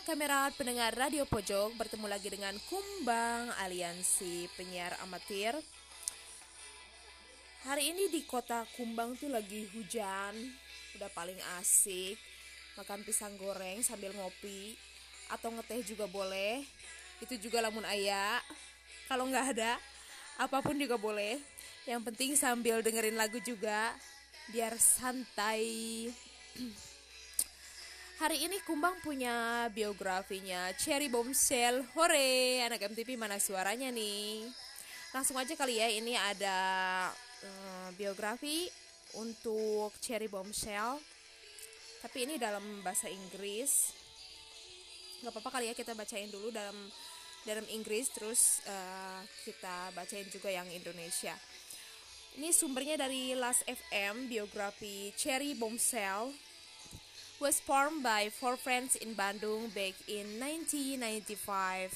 Kamerat pendengar Radio Pojok bertemu lagi dengan Kumbang Aliansi Penyiar Amatir. Hari ini di kota Kumbang tuh lagi hujan, udah paling asik. Makan pisang goreng sambil ngopi atau ngeteh juga boleh. Itu juga lamun ayah. Kalau nggak ada, apa pun juga boleh. Yang penting sambil dengerin lagu juga biar santai. Hari ini Kumbang punya biografinya Cherry Bombshell. Hore, anak MTV mana suaranya nih? Langsung aja kali ya, ini ada uh, biografi untuk Cherry Bombshell. Tapi ini dalam bahasa Inggris. Gak apa-apa kali ya kita bacain dulu dalam dalam Inggris, terus uh, kita bacain juga yang Indonesia. Ini sumbernya dari Last FM, biografi Cherry Bombshell was formed by four friends in Bandung back in 1995.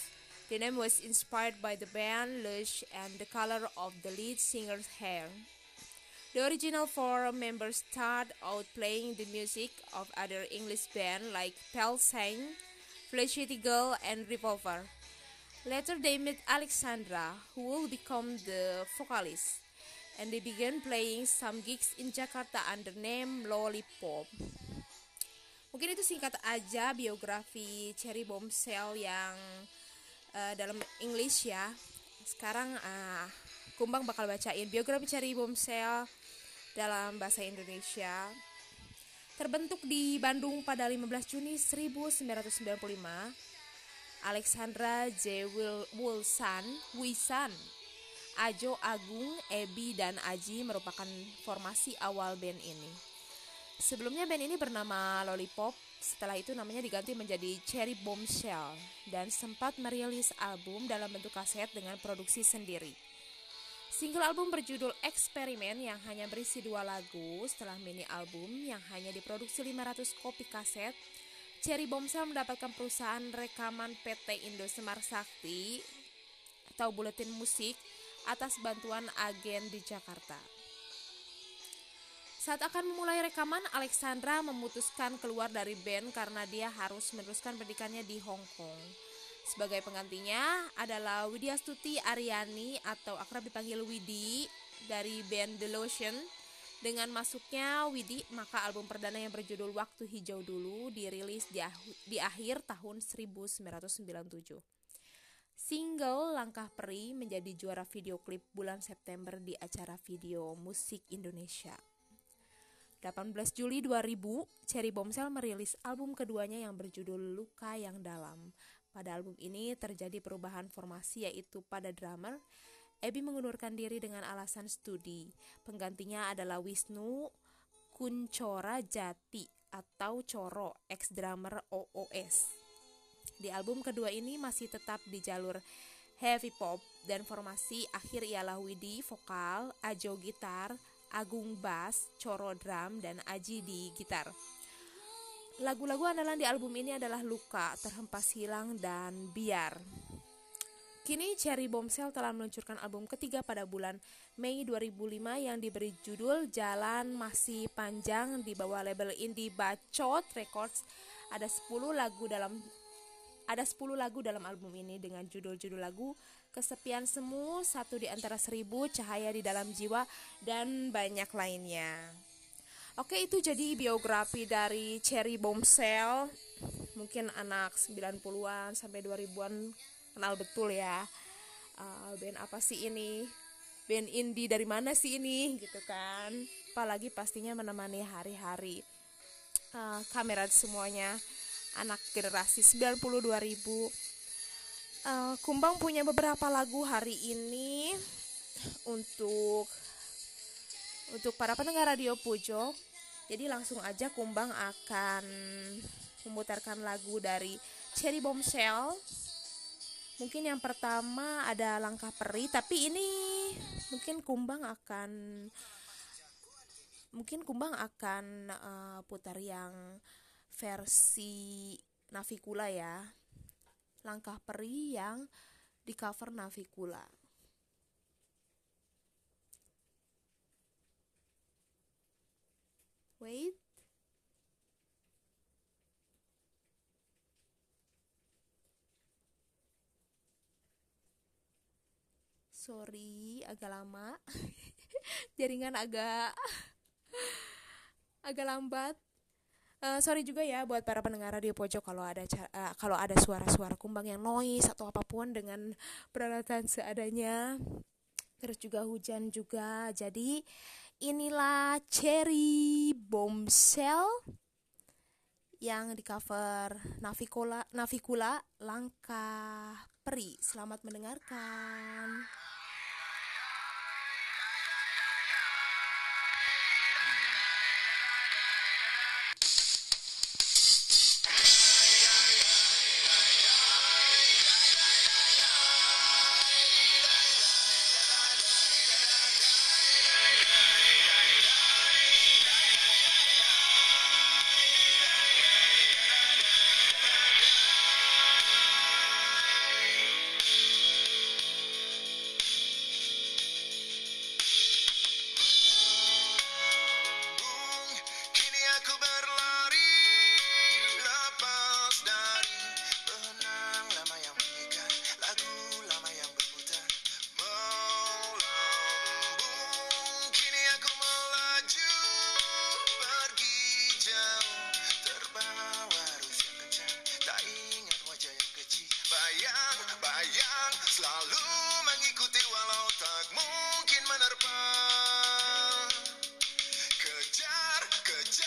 The name was inspired by the band Lush and the color of the lead singer's hair. The original four members started out playing the music of other English bands like Pell Sang, Felicity Girl, and Revolver. Later they met Alexandra, who will become the vocalist, and they began playing some gigs in Jakarta under the name Lollipop. Mungkin itu singkat aja biografi Cherry Bombshell yang uh, dalam English ya. Sekarang uh, Kumbang bakal bacain biografi Cherry Bombshell dalam bahasa Indonesia. Terbentuk di Bandung pada 15 Juni 1995, Alexandra J. Wilson, Wisan, Ajo Agung, Ebi, dan Aji merupakan formasi awal band ini. Sebelumnya band ini bernama Lollipop, setelah itu namanya diganti menjadi Cherry Bombshell dan sempat merilis album dalam bentuk kaset dengan produksi sendiri. Single album berjudul Eksperimen yang hanya berisi dua lagu setelah mini album yang hanya diproduksi 500 kopi kaset. Cherry Bombshell mendapatkan perusahaan rekaman PT Indo Semar Sakti atau Buletin Musik atas bantuan agen di Jakarta. Saat akan memulai rekaman, Alexandra memutuskan keluar dari band karena dia harus meneruskan pendidikannya di Hong Kong. Sebagai penggantinya adalah Widya Stuti Aryani atau akrab dipanggil Widi dari band The Lotion. Dengan masuknya Widi, maka album perdana yang berjudul Waktu Hijau Dulu dirilis di, di akhir tahun 1997. Single Langkah Peri menjadi juara video klip bulan September di acara video musik Indonesia. 18 Juli 2000, Cherry Bombshell merilis album keduanya yang berjudul Luka Yang Dalam. Pada album ini terjadi perubahan formasi yaitu pada drummer, Ebi mengundurkan diri dengan alasan studi. Penggantinya adalah Wisnu Kuncora Jati atau Coro, ex-drummer OOS. Di album kedua ini masih tetap di jalur heavy pop dan formasi akhir ialah Widi vokal, Ajo gitar, Agung bass, Coro drum, dan Aji di gitar. Lagu-lagu andalan di album ini adalah Luka, Terhempas Hilang, dan Biar. Kini Cherry Bombshell telah meluncurkan album ketiga pada bulan Mei 2005 yang diberi judul Jalan Masih Panjang di bawah label indie Bacot Records. Ada 10 lagu dalam ada 10 lagu dalam album ini dengan judul-judul lagu Kesepian Semu, Satu di Antara Seribu, Cahaya di Dalam Jiwa, dan banyak lainnya. Oke, itu jadi biografi dari Cherry Bombshell. Mungkin anak 90-an sampai 2000-an kenal betul ya. Uh, band apa sih ini? Band indie dari mana sih ini? Gitu kan. Apalagi pastinya menemani hari-hari. Uh, kamera semuanya anak generasi 92 ribu uh, Kumbang punya beberapa lagu hari ini untuk untuk para pendengar radio Pujo jadi langsung aja Kumbang akan memutarkan lagu dari Cherry Bombshell mungkin yang pertama ada langkah peri tapi ini mungkin Kumbang akan mungkin Kumbang akan uh, putar yang versi Navikula ya langkah peri yang di cover navikula. Wait. Sorry, agak lama. Jaringan agak agak lambat. Uh, sorry juga ya buat para pendengar radio pojok kalau ada uh, kalau ada suara-suara kumbang yang noise atau apa pun dengan peralatan seadanya. Terus juga hujan juga. Jadi inilah Cherry Bombshell yang di cover Navikula Navikula Langkah Peri. Selamat mendengarkan. Itu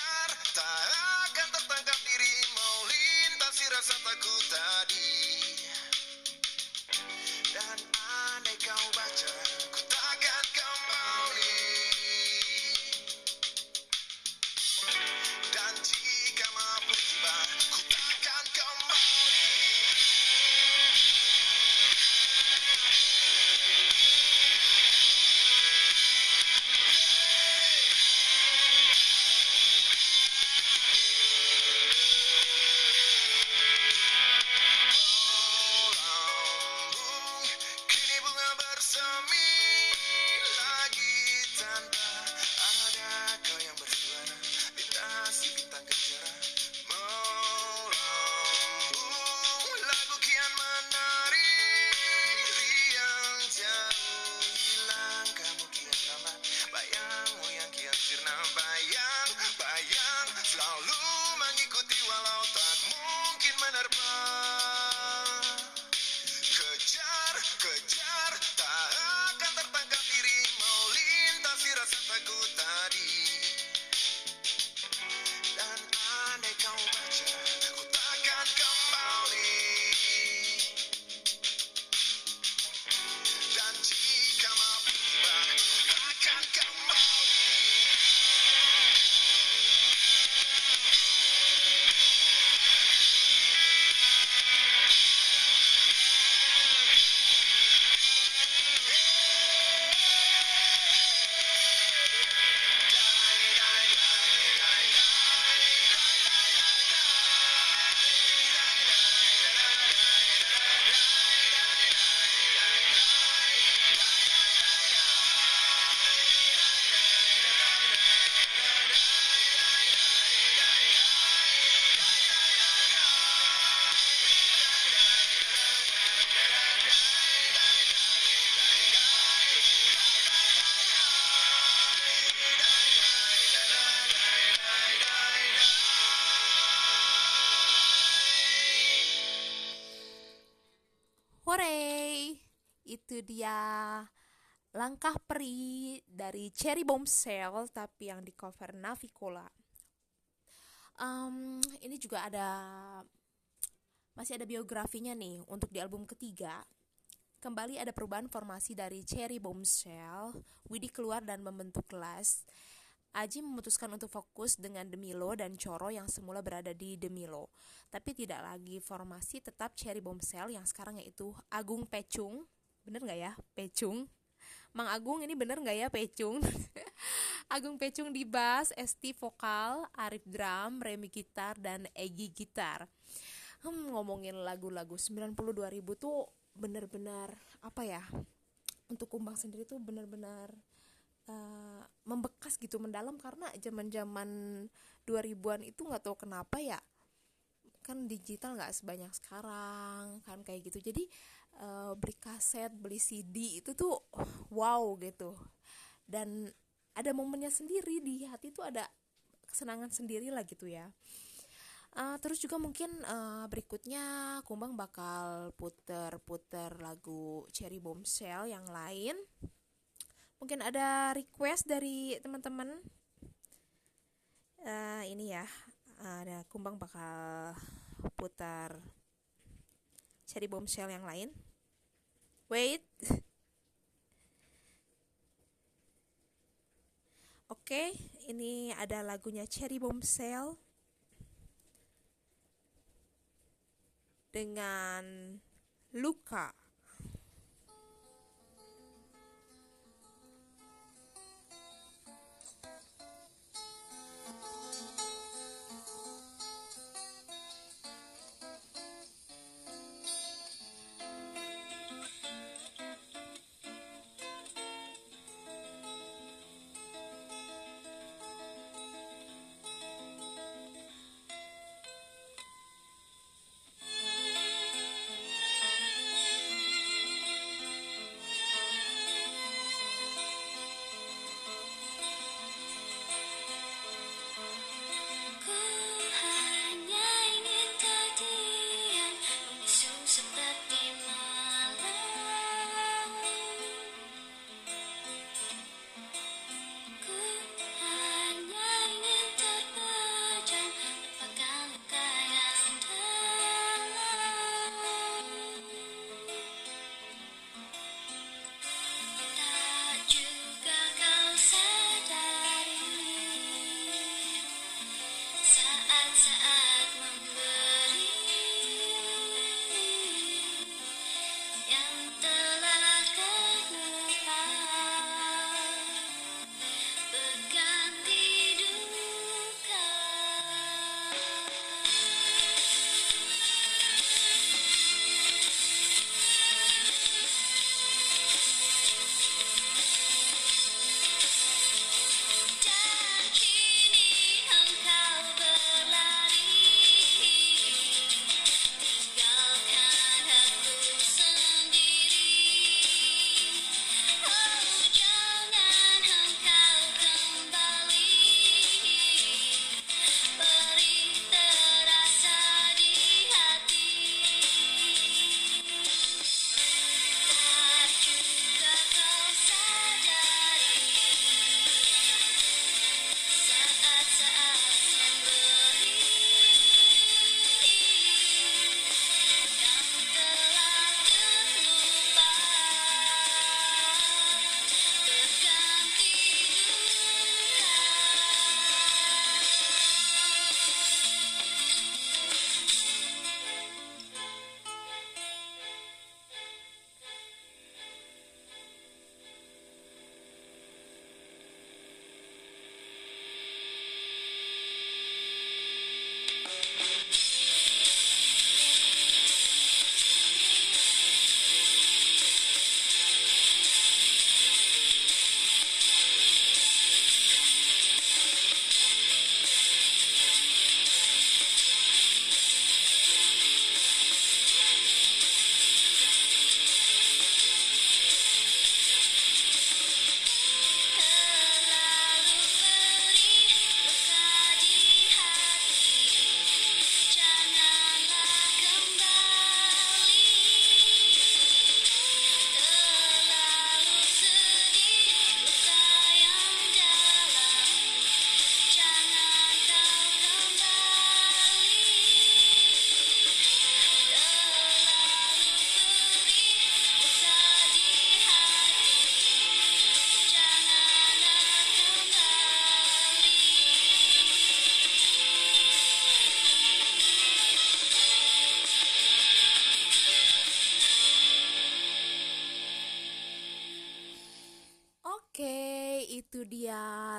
dia langkah peri dari Cherry Bombshell tapi yang di cover Navicola. Um, ini juga ada masih ada biografinya nih untuk di album ketiga. Kembali ada perubahan formasi dari Cherry Bombshell. Widi keluar dan membentuk kelas. Aji memutuskan untuk fokus dengan Demilo dan Coro yang semula berada di Demilo. Tapi tidak lagi formasi tetap Cherry Bombshell yang sekarang yaitu Agung Pecung, bener nggak ya Pecung? Mang Agung ini bener nggak ya Pecung? Agung Pecung di bass Esti vokal Arif drum Remi gitar dan Egi gitar. Hmm, ngomongin lagu-lagu 92 ribu tuh bener-bener apa ya untuk kumbang sendiri tuh bener-bener uh, membekas gitu mendalam. Karena zaman-zaman 2000-an itu nggak tahu kenapa ya kan digital nggak sebanyak sekarang kan kayak gitu. Jadi uh, beli kaset beli CD itu tuh wow gitu. Dan ada momennya sendiri di hati tuh ada kesenangan sendiri lah gitu ya. Uh, terus juga mungkin uh, berikutnya kumbang bakal puter-puter lagu Cherry Bombshell yang lain. Mungkin ada request dari teman-teman? Uh, ini ya ada kumbang bakal putar Cherry Bombshell yang lain wait Oke, ini ada lagunya Cherry Bombshell dengan Luka.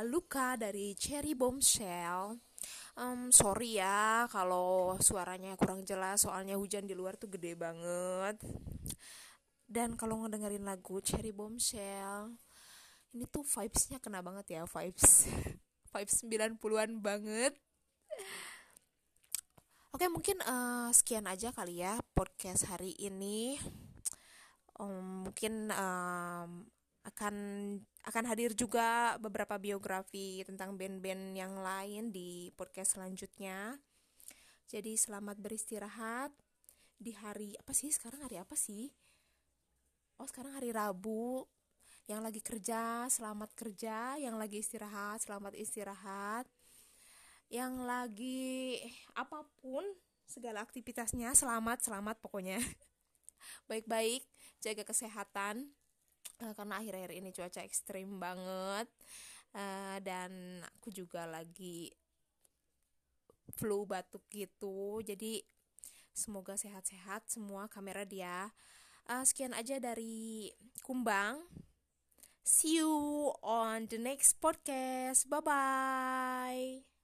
Luka dari Cherry Bombshell. Um, sorry ya kalau suaranya kurang jelas soalnya hujan di luar tuh gede banget. Dan kalau ngedengerin lagu Cherry Bombshell, ini tuh vibesnya kena banget ya, vibes vibes 90-an banget. Oke, mungkin uh, sekian aja kali ya podcast hari ini. um, mungkin um, akan akan hadir juga beberapa biografi tentang band-band yang lain di podcast selanjutnya. Jadi selamat beristirahat di hari apa sih sekarang hari apa sih? Oh sekarang hari Rabu. Yang lagi kerja selamat kerja, yang lagi istirahat selamat istirahat. Yang lagi apa pun segala aktivitasnya selamat selamat pokoknya. Baik-baik, jaga kesehatan uh, karena akhir-akhir ini cuaca ekstrim banget. Uh, dan aku juga lagi flu batuk gitu. Jadi semoga sehat-sehat semua. Kamera dia. Uh, sekian aja dari Kumbang. See you on the next podcast. Bye bye